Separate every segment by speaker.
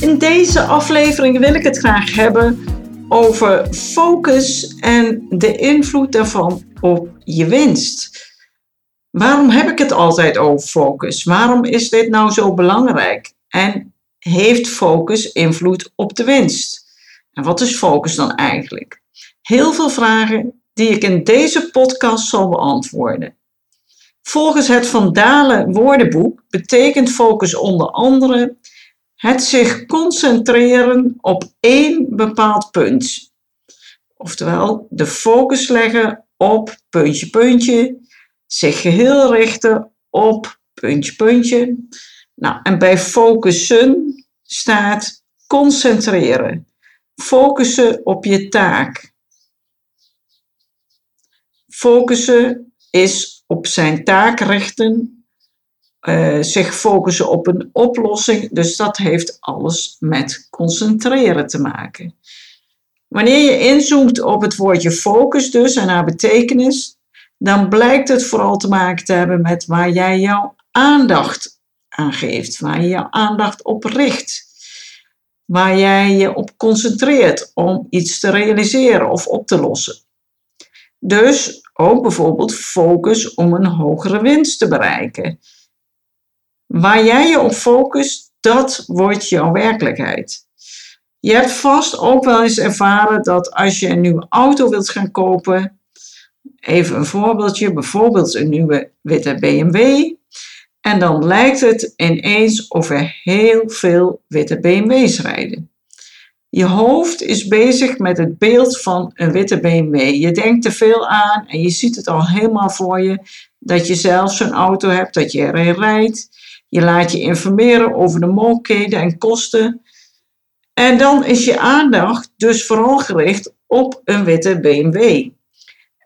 Speaker 1: In deze aflevering wil ik het graag hebben over focus en de invloed daarvan op je winst. Waarom heb ik het altijd over focus? Waarom is dit nou zo belangrijk? En heeft focus invloed op de winst? En wat is focus dan eigenlijk? Heel veel vragen die ik in deze podcast zal beantwoorden. Volgens het Van Dalen woordenboek betekent focus onder andere het zich concentreren op één bepaald punt. Oftewel, de focus leggen op puntje, puntje, zich geheel richten op puntje, puntje. Nou, en bij focussen staat concentreren. Focussen op je taak. Focussen is op zijn taak richten uh, zich focussen op een oplossing. Dus dat heeft alles met concentreren te maken. Wanneer je inzoomt op het woordje focus dus en haar betekenis, dan blijkt het vooral te maken te hebben met waar jij jouw aandacht aan geeft, waar je jouw aandacht op richt, waar jij je op concentreert om iets te realiseren of op te lossen. Dus ook bijvoorbeeld focus om een hogere winst te bereiken Waar jij je op focust, dat wordt jouw werkelijkheid. Je hebt vast ook wel eens ervaren dat als je een nieuwe auto wilt gaan kopen, even een voorbeeldje, bijvoorbeeld een nieuwe witte BMW, en dan lijkt het ineens of er heel veel witte BMW's rijden. Je hoofd is bezig met het beeld van een witte BMW. Je denkt te veel aan en je ziet het al helemaal voor je dat je zelf zo'n auto hebt, dat je erin rijdt. Je laat je informeren over de mogelijkheden en kosten. En dan is je aandacht dus vooral gericht op een witte BMW.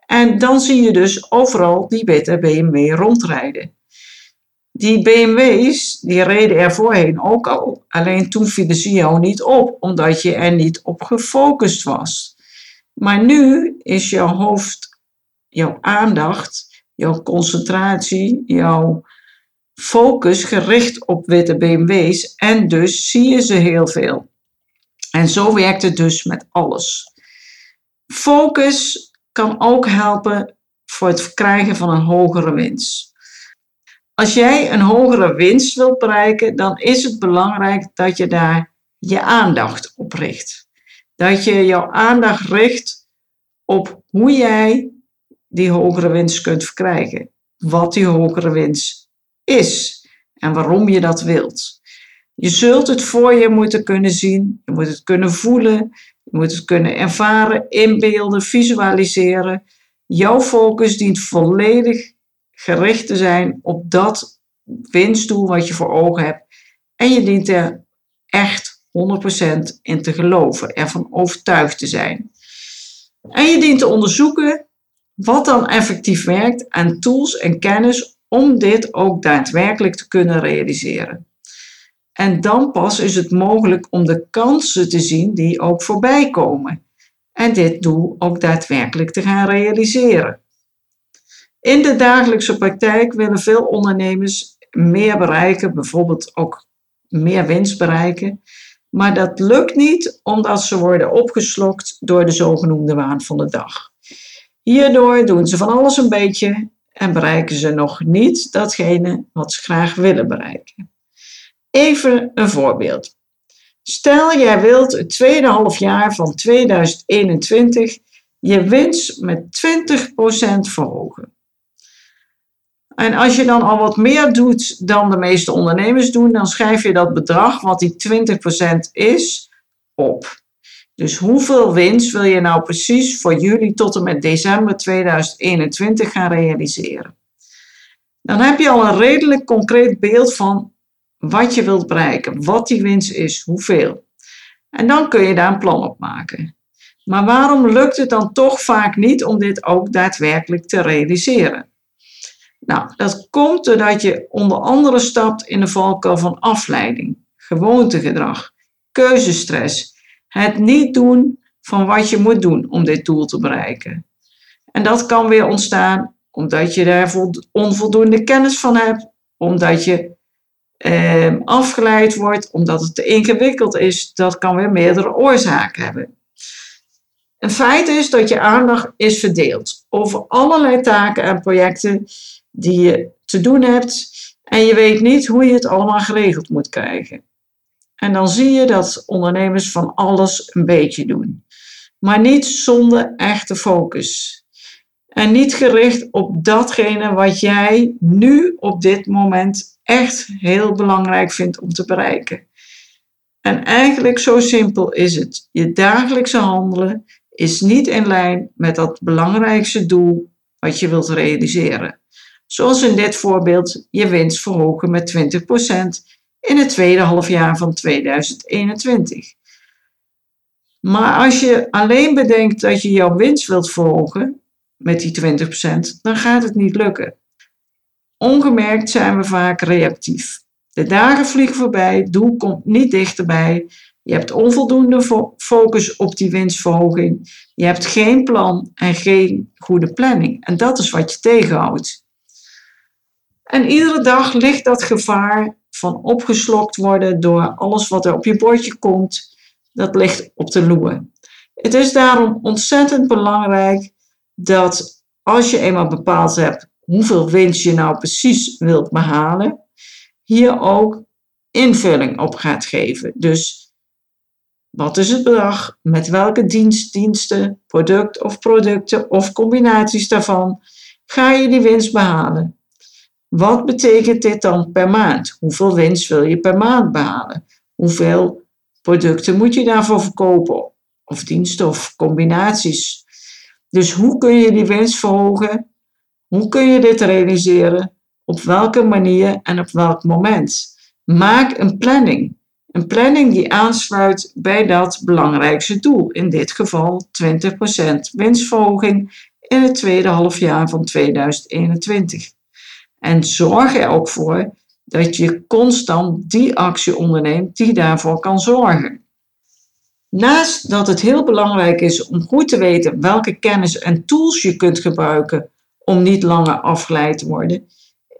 Speaker 1: En dan zie je dus overal die witte BMW rondrijden. Die BMW's, die reden er voorheen ook al. Alleen toen vielen ze jou niet op, omdat je er niet op gefocust was. Maar nu is jouw hoofd, jouw aandacht, jouw concentratie, jouw focus gericht op witte BMW's en dus zie je ze heel veel. En zo werkt het dus met alles. Focus kan ook helpen voor het verkrijgen van een hogere winst. Als jij een hogere winst wilt bereiken, dan is het belangrijk dat je daar je aandacht op richt. Dat je jouw aandacht richt op hoe jij die hogere winst kunt verkrijgen. Wat die hogere winst is en waarom je dat wilt. Je zult het voor je moeten kunnen zien, je moet het kunnen voelen, je moet het kunnen ervaren, inbeelden, visualiseren. Jouw focus dient volledig gericht te zijn op dat winstdoel wat je voor ogen hebt. En je dient er echt 100% in te geloven, ervan overtuigd te zijn. En je dient te onderzoeken wat dan effectief werkt aan tools en kennis om dit ook daadwerkelijk te kunnen realiseren. En dan pas is het mogelijk om de kansen te zien die ook voorbij komen en dit doel ook daadwerkelijk te gaan realiseren. In de dagelijkse praktijk willen veel ondernemers meer bereiken, bijvoorbeeld ook meer winst bereiken, maar dat lukt niet omdat ze worden opgeslokt door de zogenoemde waan van de dag. Hierdoor doen ze van alles een beetje en bereiken ze nog niet datgene wat ze graag willen bereiken. Even een voorbeeld. Stel jij wilt het tweede halfjaar van 2021 je winst met 20% verhogen. En als je dan al wat meer doet dan de meeste ondernemers doen, dan schrijf je dat bedrag, wat die 20% is, op. Dus hoeveel winst wil je nou precies voor juli tot en met december 2021 gaan realiseren? Dan heb je al een redelijk concreet beeld van wat je wilt bereiken, wat die winst is, hoeveel. En dan kun je daar een plan op maken. Maar waarom lukt het dan toch vaak niet om dit ook daadwerkelijk te realiseren? Nou, dat komt doordat je onder andere stapt in de valkuil van afleiding, gewoontegedrag, keuzestress, het niet doen van wat je moet doen om dit doel te bereiken. En dat kan weer ontstaan omdat je daar onvoldoende kennis van hebt, omdat je eh, afgeleid wordt, omdat het te ingewikkeld is. Dat kan weer meerdere oorzaken hebben. Een feit is dat je aandacht is verdeeld over allerlei taken en projecten die je te doen hebt en je weet niet hoe je het allemaal geregeld moet krijgen. En dan zie je dat ondernemers van alles een beetje doen, maar niet zonder echte focus. En niet gericht op datgene wat jij nu op dit moment echt heel belangrijk vindt om te bereiken. En eigenlijk zo simpel is het. Je dagelijkse handelen is niet in lijn met dat belangrijkste doel wat je wilt realiseren. Zoals in dit voorbeeld je winst verhogen met 20% in het tweede halfjaar van 2021. Maar als je alleen bedenkt dat je jouw winst wilt verhogen met die 20%, dan gaat het niet lukken. Ongemerkt zijn we vaak reactief. De dagen vliegen voorbij, het doel komt niet dichterbij. Je hebt onvoldoende focus op die winstverhoging. Je hebt geen plan en geen goede planning. En dat is wat je tegenhoudt. En iedere dag ligt dat gevaar van opgeslokt worden door alles wat er op je bordje komt, dat ligt op de loer. Het is daarom ontzettend belangrijk dat als je eenmaal bepaald hebt hoeveel winst je nou precies wilt behalen, hier ook invulling op gaat geven. Dus wat is het bedrag? Met welke dienst, diensten, product of producten of combinaties daarvan ga je die winst behalen? Wat betekent dit dan per maand? Hoeveel winst wil je per maand behalen? Hoeveel producten moet je daarvoor verkopen? Of diensten of combinaties? Dus hoe kun je die winst verhogen? Hoe kun je dit realiseren? Op welke manier en op welk moment? Maak een planning. Een planning die aansluit bij dat belangrijkste doel, in dit geval 20% winstverhoging in het tweede halfjaar van 2021. En zorg er ook voor dat je constant die actie onderneemt die daarvoor kan zorgen. Naast dat het heel belangrijk is om goed te weten welke kennis en tools je kunt gebruiken om niet langer afgeleid te worden,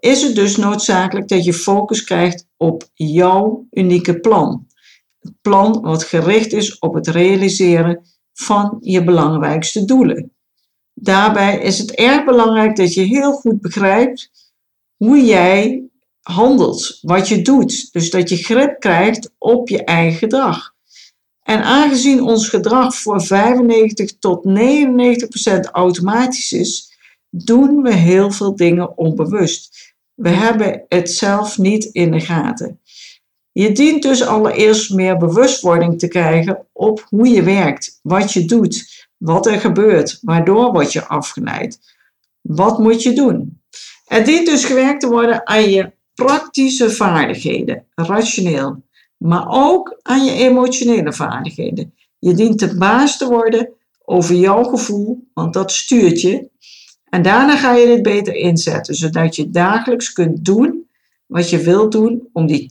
Speaker 1: is het dus noodzakelijk dat je focus krijgt op jouw unieke plan. Een plan wat gericht is op het realiseren van je belangrijkste doelen. Daarbij is het erg belangrijk dat je heel goed begrijpt hoe jij handelt, wat je doet. Dus dat je grip krijgt op je eigen gedrag. En aangezien ons gedrag voor 95 tot 99 procent automatisch is, doen we heel veel dingen onbewust. We hebben het zelf niet in de gaten. Je dient dus allereerst meer bewustwording te krijgen op hoe je werkt, wat je doet, wat er gebeurt, waardoor word je afgeleid. Wat moet je doen? Er dient dus gewerkt te worden aan je praktische vaardigheden, rationeel, maar ook aan je emotionele vaardigheden. Je dient de baas te worden over jouw gevoel, want dat stuurt je. En daarna ga je dit beter inzetten, zodat je dagelijks kunt doen wat je wilt doen om die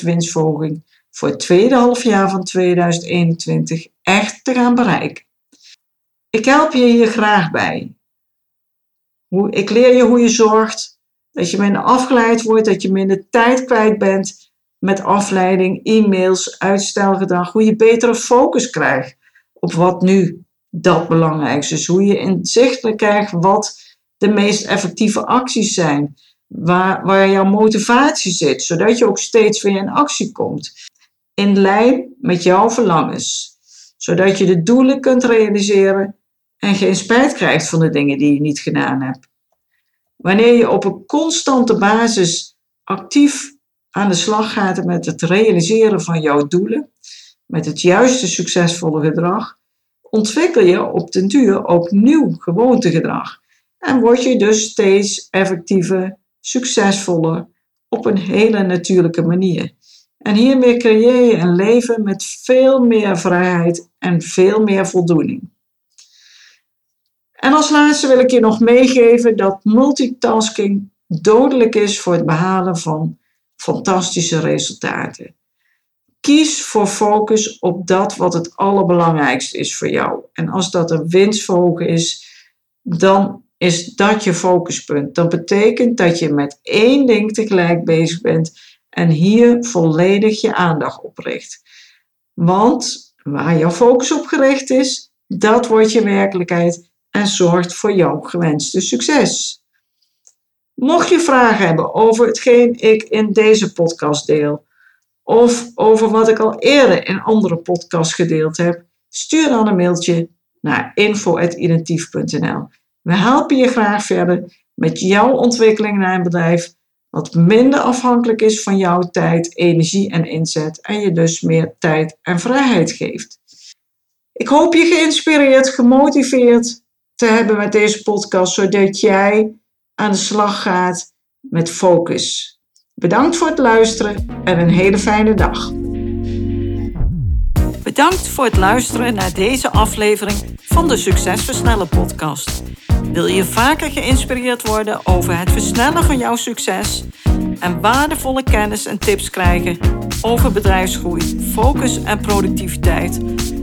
Speaker 1: 20% winstverhoging voor het tweede halfjaar van 2021 echt te gaan bereiken. Ik help je hier graag bij. Ik leer je hoe je zorgt dat je minder afgeleid wordt, dat je minder tijd kwijt bent met afleiding, e-mails, uitstelgedrag. Hoe je betere focus krijgt op wat nu dat belangrijkste is. Hoe je inzichtelijk krijgt wat de meest effectieve acties zijn. Waar, waar jouw motivatie zit, zodat je ook steeds weer in actie komt. In lijn met jouw verlangens. Zodat je de doelen kunt realiseren en geen spijt krijgt van de dingen die je niet gedaan hebt. Wanneer je op een constante basis actief aan de slag gaat met het realiseren van jouw doelen, met het juiste succesvolle gedrag, ontwikkel je op den duur ook nieuw gewoontegedrag. En word je dus steeds effectiever, succesvoller, op een hele natuurlijke manier. En hiermee creëer je een leven met veel meer vrijheid en veel meer voldoening. En als laatste wil ik je nog meegeven dat multitasking dodelijk is voor het behalen van fantastische resultaten. Kies voor focus op dat wat het allerbelangrijkste is voor jou. En als dat een winstverhogen is, dan is dat je focuspunt. Dat betekent dat je met één ding tegelijk bezig bent en hier volledig je aandacht op richt. Want waar jouw focus op gericht is, dat wordt je werkelijkheid en zorgt voor jouw gewenste succes. Mocht je vragen hebben over hetgeen ik in deze podcast deel, of over wat ik al eerder in andere podcasts gedeeld heb, stuur dan een mailtje naar info.identief.nl. We helpen je graag verder met jouw ontwikkeling naar een bedrijf wat minder afhankelijk is van jouw tijd, energie en inzet en je dus meer tijd en vrijheid geeft. Ik hoop je geïnspireerd, gemotiveerd te hebben met deze podcast, zodat jij aan de slag gaat met focus. Bedankt voor het luisteren en een hele fijne dag.
Speaker 2: Bedankt voor het luisteren naar deze aflevering van de Succes Versnellen podcast. Wil je vaker geïnspireerd worden over het versnellen van jouw succes en waardevolle kennis en tips krijgen over bedrijfsgroei, focus en productiviteit,